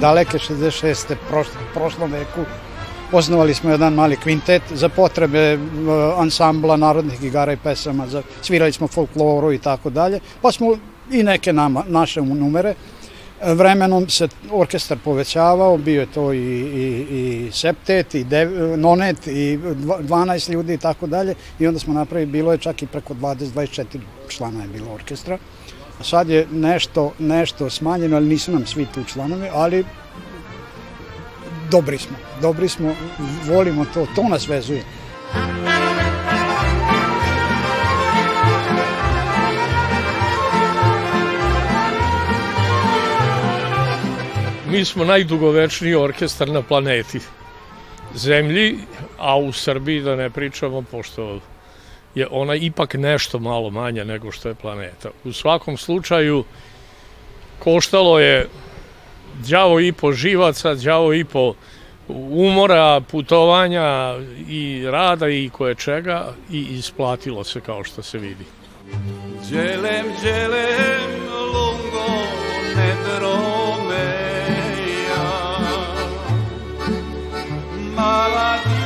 daleke 66. Prošlo, prošlom veku osnovali smo jedan mali kvintet za potrebe uh, ansambla narodnih igara i pesama, za, svirali smo folkloru i tako dalje, pa smo i neke nama, naše numere. Vremenom se orkestar povećavao, bio je to i, i, i septet, i dev, nonet, i 12 ljudi i tako dalje. I onda smo napravili, bilo je čak i preko 20-24 člana je bilo orkestra. Sad je nešto, nešto smanjeno, ali nisu nam svi tu članovi, ali dobri smo, dobri smo, volimo to, to nas vezuje. Mi smo najdugovečniji orkestar na planeti Zemlji, a u Srbiji da ne pričamo, pošto je ona ipak nešto malo manja nego što je planeta. U svakom slučaju, koštalo je đavo i po živaca, đavo i po umora, putovanja i rada i koje čega i isplatilo se kao što se vidi. Đelem, đelem, lungo, nedrome, mala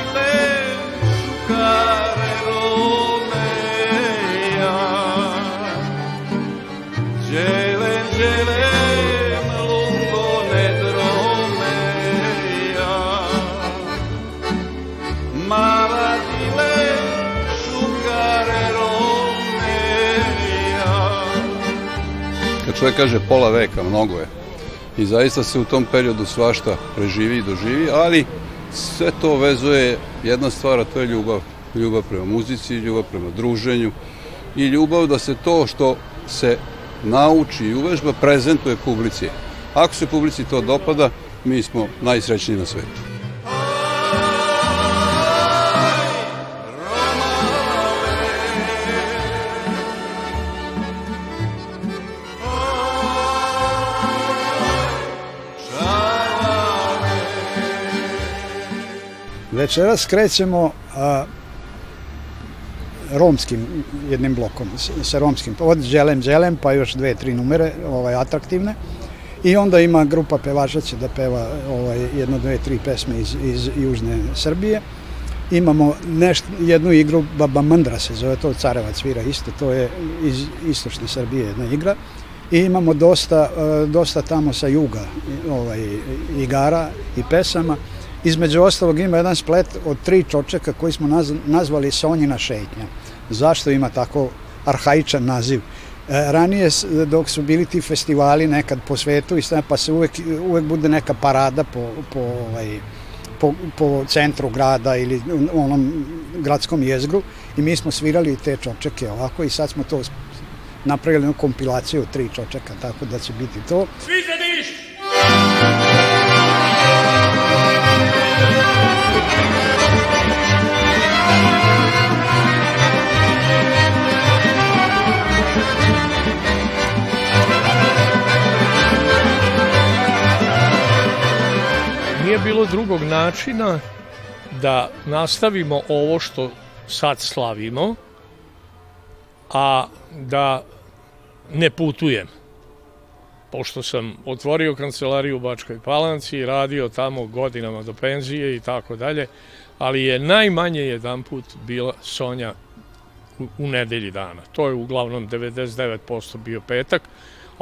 čovjek kaže pola veka, mnogo je. I zaista se u tom periodu svašta preživi i doživi, ali sve to vezuje jedna stvar, a to je ljubav. Ljubav prema muzici, ljubav prema druženju i ljubav da se to što se nauči i uvežba prezentuje publici. Ako se publici to dopada, mi smo najsrećniji na svetu. Večeras krećemo a, romskim jednim blokom, sa romskim, od Đelem Đelem pa još dve, tri numere ovaj, atraktivne. I onda ima grupa pevača će da peva ovaj, jedno, dve, tri pesme iz, iz Južne Srbije. Imamo nešt, jednu igru, Baba Mandra se zove, to Carevac svira isto, to je iz istočne Srbije jedna igra. I imamo dosta, e, dosta tamo sa juga ovaj, igara i pesama. Između ostalog ima jedan splet od tri čočeka koji smo naz, nazvali Sonjina šetnja. Zašto ima tako arhaičan naziv? E, ranije, dok su bili ti festivali nekad po svetu, pa se uvek, uvek bude neka parada po, po, ovaj, po, po centru grada ili onom gradskom jezgru i mi smo svirali te čočeke ovako i sad smo to napravili kompilaciju tri čočeka, tako da će biti to. Svi Nije bilo drugog načina da nastavimo ovo što sad slavimo, a da ne putujem pošto sam otvorio kancelariju u Bačkoj Palanci radio tamo godinama do penzije i tako dalje, ali je najmanje jedan put bila Sonja u, u nedelji dana. To je uglavnom 99% bio petak,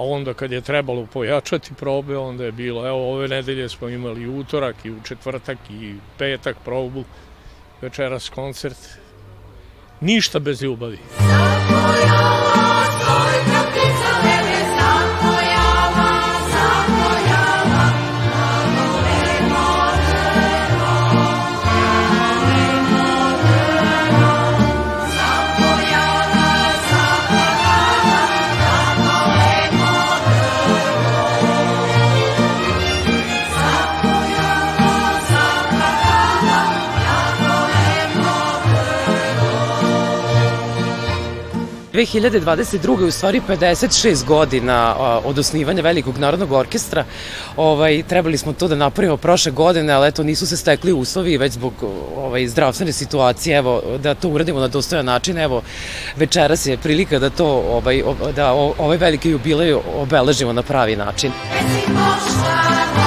a onda kad je trebalo pojačati probe, onda je bilo, evo ove nedelje smo imali utorak i u četvrtak i petak probu, večeras koncert, ništa bez ljubavi. Uh, 2022. u stvari 56 godina od osnivanja Velikog narodnog orkestra. Ovaj, trebali smo to da napravimo prošle godine, ali eto nisu se stekli uslovi već zbog ovaj, zdravstvene situacije, evo, da to uradimo na dostojan način. Evo, večeras je prilika da to, ovaj, da ovaj veliki jubilej obeležimo na pravi način. Reci pošta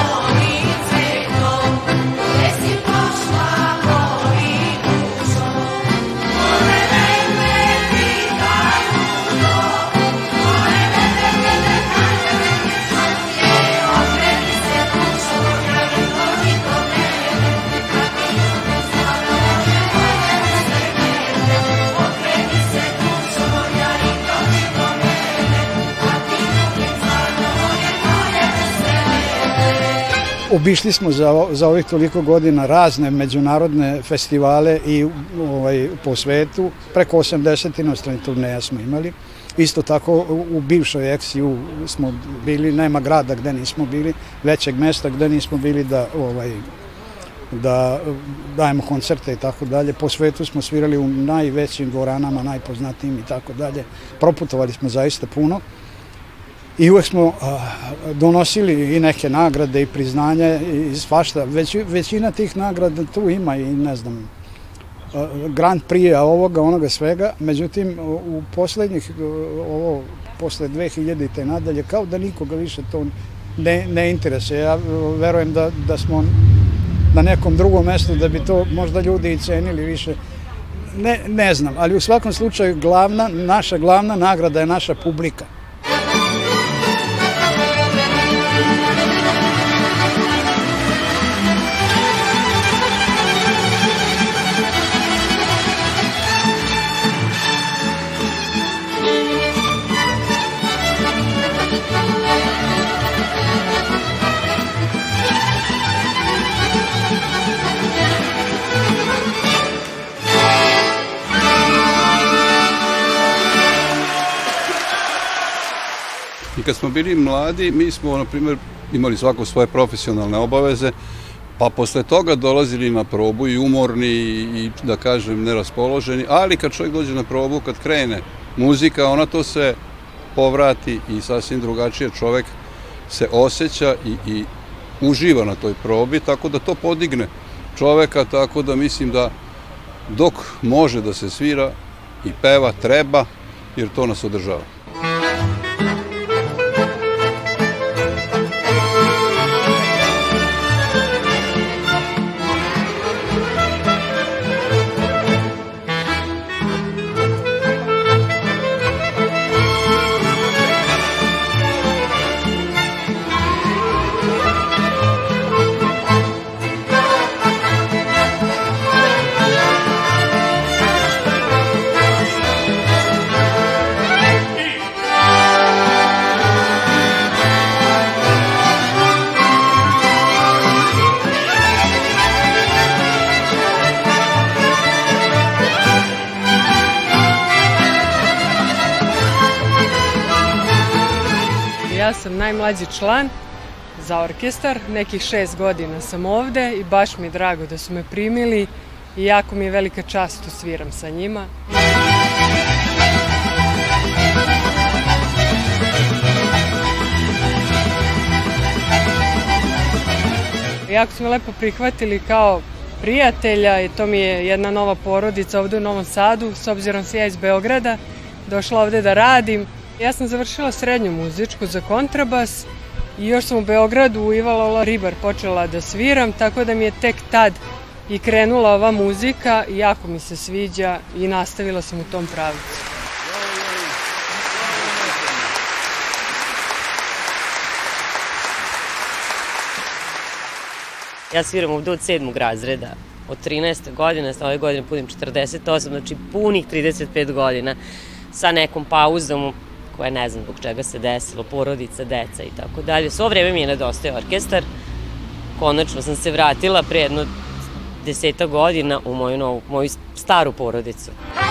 Obišli smo za, za ovih toliko godina razne međunarodne festivale i ovaj, po svetu, preko 80 inostranih turneja smo imali. Isto tako u bivšoj XU smo bili, nema grada gde nismo bili, većeg mesta gde nismo bili da ovaj, da dajemo koncerte i tako dalje. Po svetu smo svirali u najvećim dvoranama, najpoznatijim i tako dalje. Proputovali smo zaista puno i uvek smo donosili i neke nagrade i priznanja i svašta. Već, većina tih nagrada tu ima i ne znam, Grand Prix ovoga, onoga svega, međutim u poslednjih, ovo posle 2000. te nadalje, kao da nikoga više to ne, ne interesuje. Ja verujem da, da smo na nekom drugom mestu da bi to možda ljudi i cenili više. Ne, ne znam, ali u svakom slučaju glavna, naša glavna nagrada je naša publika. I kad smo bili mladi, mi smo, na primjer, imali svako svoje profesionalne obaveze, pa posle toga dolazili na probu i umorni i, da kažem, neraspoloženi, ali kad čovjek dođe na probu, kad krene muzika, ona to se povrati i sasvim drugačije čovek se osjeća i, i uživa na toj probi, tako da to podigne čoveka, tako da mislim da dok može da se svira i peva, treba, jer to nas održava. Najmlađi član za orkestar, nekih šest godina sam ovde i baš mi je drago da su me primili i jako mi je velika čast što sviram sa njima. Jako su me lepo prihvatili kao prijatelja i to mi je jedna nova porodica ovde u Novom Sadu, s obzirom se ja iz Beograda, došla ovde da radim. Ja sam završila srednju muzičku za kontrabas i još sam u Beogradu u Ivalola Ribar počela da sviram, tako da mi je tek tad i krenula ova muzika i jako mi se sviđa i nastavila sam u tom pravcu. Ja sviram ovde od sedmog razreda, od 13. godine, ove godine punim 48, znači punih 35 godina, sa nekom pauzom koje ne znam zbog čega se desilo, porodica, deca i tako dalje. Svo vreme mi je nedostaje orkestar. Konačno sam se vratila pre jedno deseta godina u moju, novu, moju staru porodicu. ne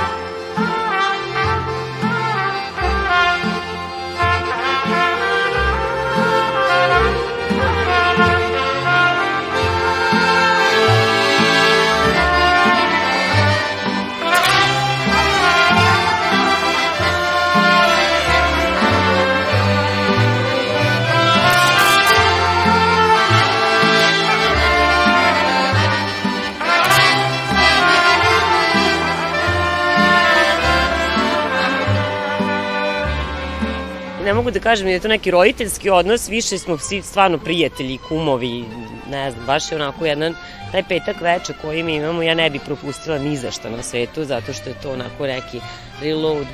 mogu da kažem da je to neki roditeljski odnos, više smo svi stvarno prijatelji, kumovi, ne znam, baš je onako jedan, taj petak veče koji mi imamo, ja ne bi propustila ni za što na svetu, zato što je to onako neki reload,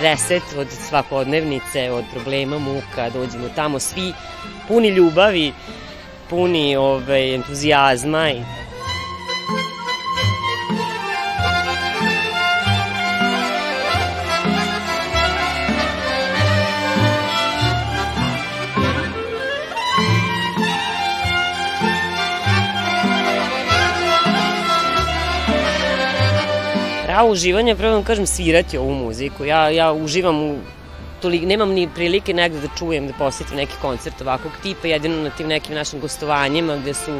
reset od svakodnevnice, od problema, muka, dođemo tamo svi puni ljubavi, puni ovaj, entuzijazma i pravo uživanje, pravo vam kažem, svirati ovu muziku. Ja, ja uživam u toliko, nemam ni prilike negde da čujem, da posjetim neki koncert ovakvog tipa, jedino na tim nekim našim gostovanjima gde su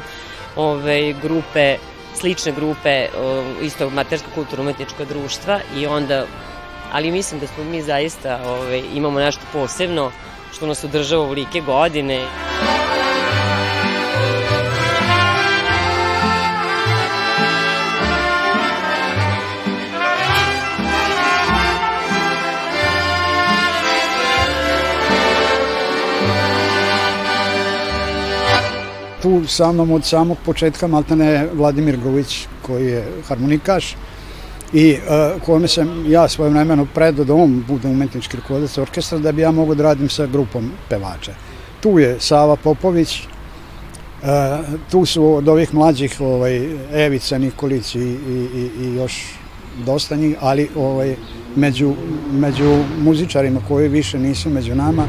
ove, grupe, slične grupe, o, isto matersko kulturno-umetnička društva i onda, ali mislim da smo mi zaista ove, imamo nešto posebno što nas održava u like godine. Tu sa mnom od samog početka maltene Vladimir Gruvić koji je harmonikaš i uh, kome sam ja svoje vremeno predao da on bude umetnički rukovodilac orkestra da bi ja mogo da radim sa grupom pevača. Tu je Sava Popović, uh, tu su od ovih mlađih ovaj, Evica Nikolić i, i, i još dosta njih, ali ovaj, među, među muzičarima koji više nisu među nama,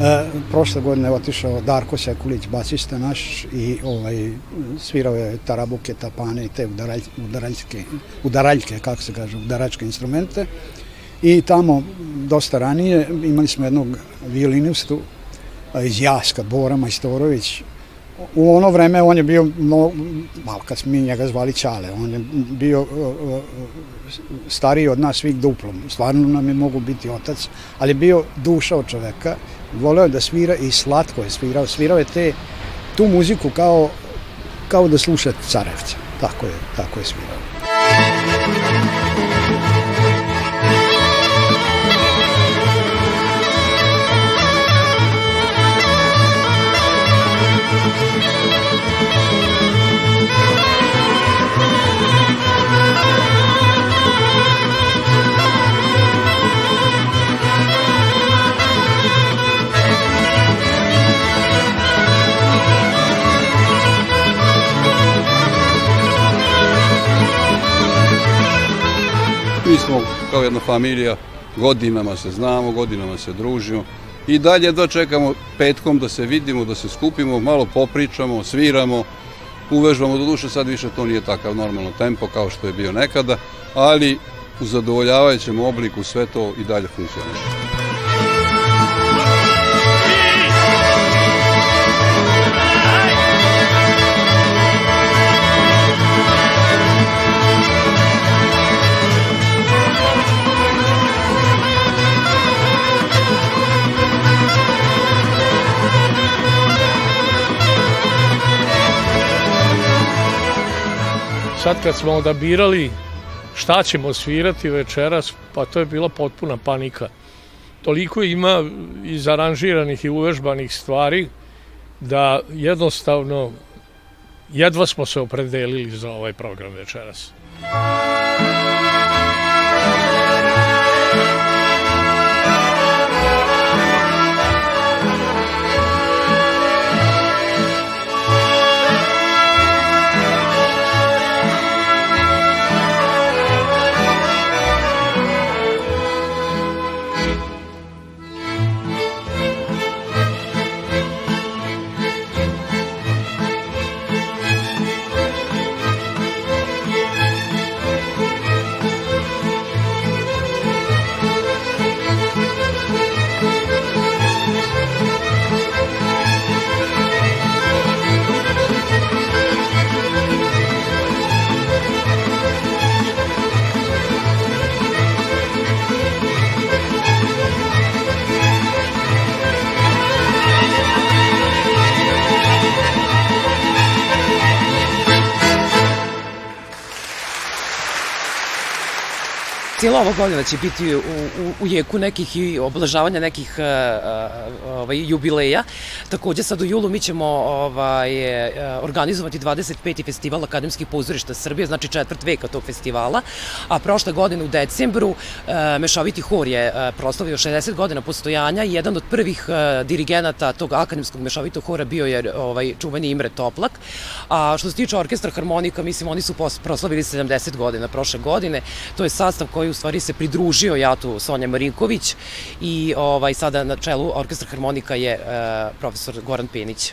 E, prošle godine je otišao Darko Sekulić, basista naš i ovaj, svirao je tarabuke, tapane i te udaralj, udaraljke, udaraljke, kako se kaže, udaračke instrumente. I tamo, dosta ranije, imali smo jednog violinistu iz Jaska, Bora Majstorović, u ono vreme on je bio no, malo kad mi njega zvali Ćale, on je bio uh, uh, stariji od nas svih duplom. Stvarno nam je mogu biti otac, ali bio duša od čoveka. Voleo da svira i slatko je svirao. Svirao je te, tu muziku kao, kao da sluša Carevca. Tako je, tako je svirao. Mi smo kao jedna familija, godinama se znamo, godinama se družimo i dalje dočekamo petkom da se vidimo, da se skupimo, malo popričamo, sviramo, uvežbamo, do duše sad više to nije takav normalno tempo kao što je bio nekada, ali u zadovoljavajućem obliku sve to i dalje funkcioniše. Sad kad smo odabirali šta ćemo svirati večeras, pa to je bila potpuna panika. Toliko ima izaranžiranih i uvežbanih stvari da jednostavno jedva smo se opredelili za ovaj program večeras. Cijela ova godina će biti u, u, u jeku nekih i oblažavanja nekih uh, ovaj, jubileja. Takođe sad u julu mi ćemo ovaj, organizovati 25. festival Akademskih pozorišta Srbije, znači četvrt veka tog festivala, a prošle godine u decembru Mešoviti hor je proslavio 60 godina postojanja i jedan od prvih dirigenata tog akademskog mešovitog hora bio je ovaj, čuveni Imre Toplak. A što se tiče orkestra harmonika, mislim, oni su proslavili 70 godina prošle godine. To je sastav koji u stvari se pridružio Jatu Sonja Marinković i ovaj, sada na čelu orkestra harmonika je uh, profesor Goran Penić.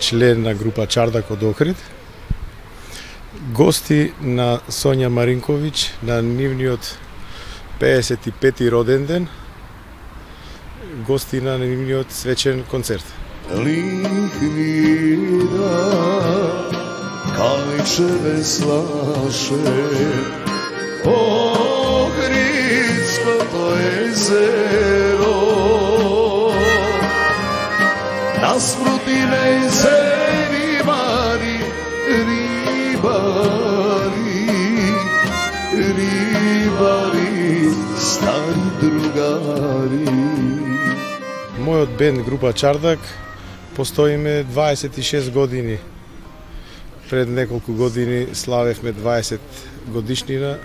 член на група Чардак од Охрид. Гости на Сонја Маринковиќ на нивниот 55-ти роден ден. Гости на нивниот свечен концерт. Lihni da веслаше, Охридското езеро, Наспроти се рибари, рибари, рибари, стари другари. Мојот бенд група Чардак постоиме 26 години. Пред неколку години славевме 20 годишнина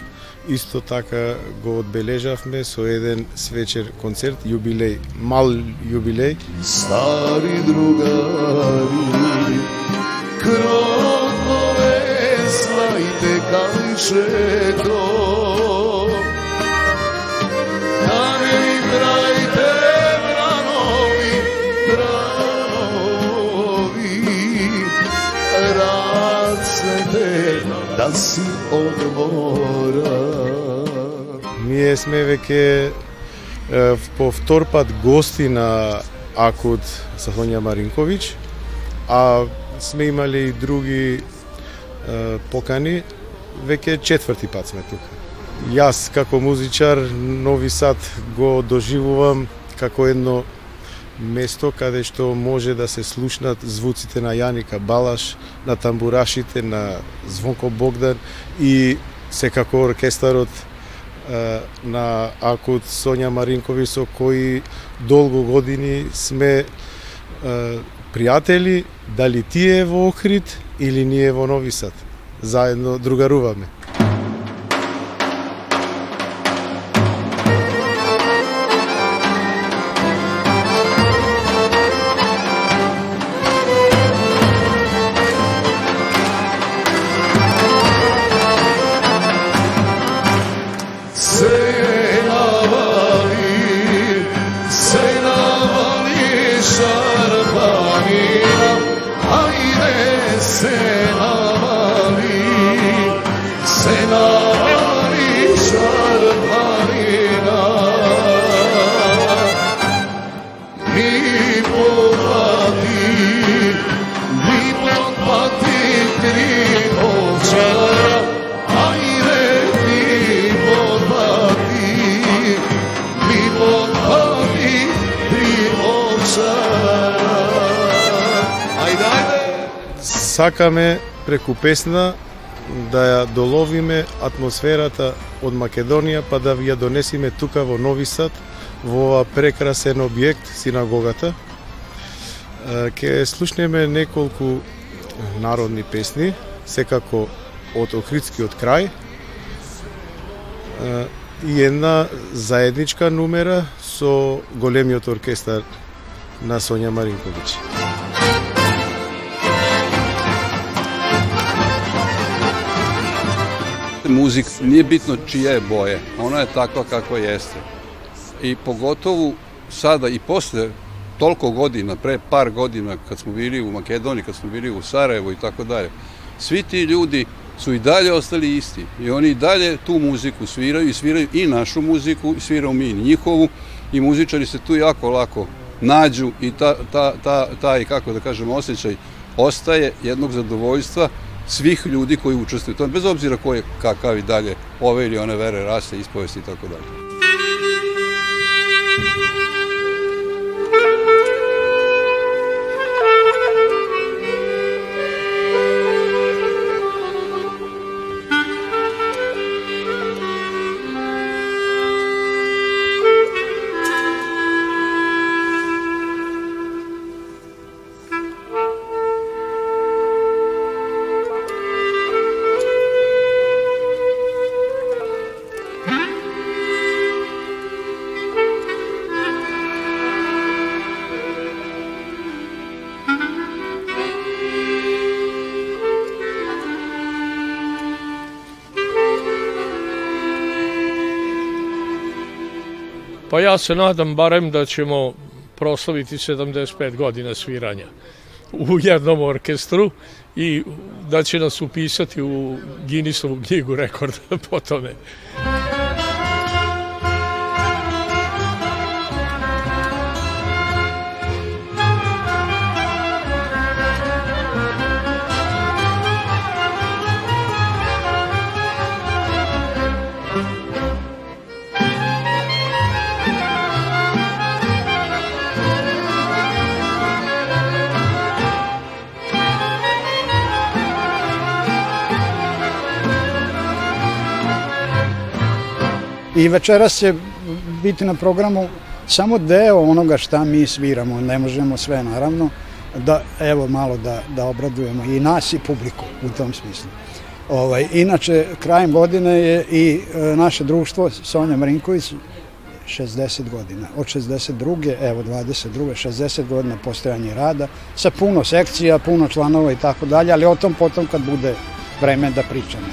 Исто така го одбележавме со еден свечер концерт, јубилеј, мал јубилеј. Стари другари, кротове слајте кај кајчето, да си одмора. Ние сме веќе по втор пат гости на Акут Сахонја Маринковиќ, а сме имали и други е, покани, веќе четврти пат сме тука. Јас како музичар Нови Сад го доживувам како едно место каде што може да се слушнат звуците на Јаника Балаш, на тамбурашите, на Звонко Богдан и секако оркестарот е, на Акут Сонја Маринкови со кои долго години сме е, пријатели, дали тие во Охрид или ние во Нови Сад. Заедно другаруваме. Сакаме преку песна да ја доловиме атмосферата од Македонија, па да ви ја донесиме тука во Нови Сад, во ова прекрасен објект, синагогата. Ке слушнеме неколку народни песни, секако од Охридскиот крај, и една заедничка нумера со големиот оркестар на Сонја Маринковиќ. Muzik nije bitno čija je boje, ona je takva kakva jeste. I pogotovo sada i posle toliko godina, pre par godina kad smo bili u Makedoniji, kad smo bili u Sarajevu i tako dalje, svi ti ljudi su i dalje ostali isti i oni i dalje tu muziku sviraju i sviraju i našu muziku i sviramo mi i njihovu i muzičari se tu jako lako nađu i ta, ta, ta, taj, kako da kažem, osjećaj ostaje jednog zadovoljstva svih ljudi koji učestvuju u tome, bez obzira ko je kakav i dalje ove ili one vere, rase, ispovesti i tako dalje. Ja se nadam barem da ćemo proslaviti 75 godina sviranja u jednom orkestru i da će nas upisati u Guinnessovu knjigu rekorda po tome. I večeras će biti na programu samo deo onoga šta mi sviramo, ne možemo sve naravno, da evo malo da, da obradujemo i nas i publiku u tom smislu. Ovaj, inače, krajem godine je i e, naše društvo Sonja Marinković 60 godina. Od 62. evo 22. 60 godina postojanja i rada sa puno sekcija, puno članova i tako dalje, ali o tom potom kad bude vreme da pričamo.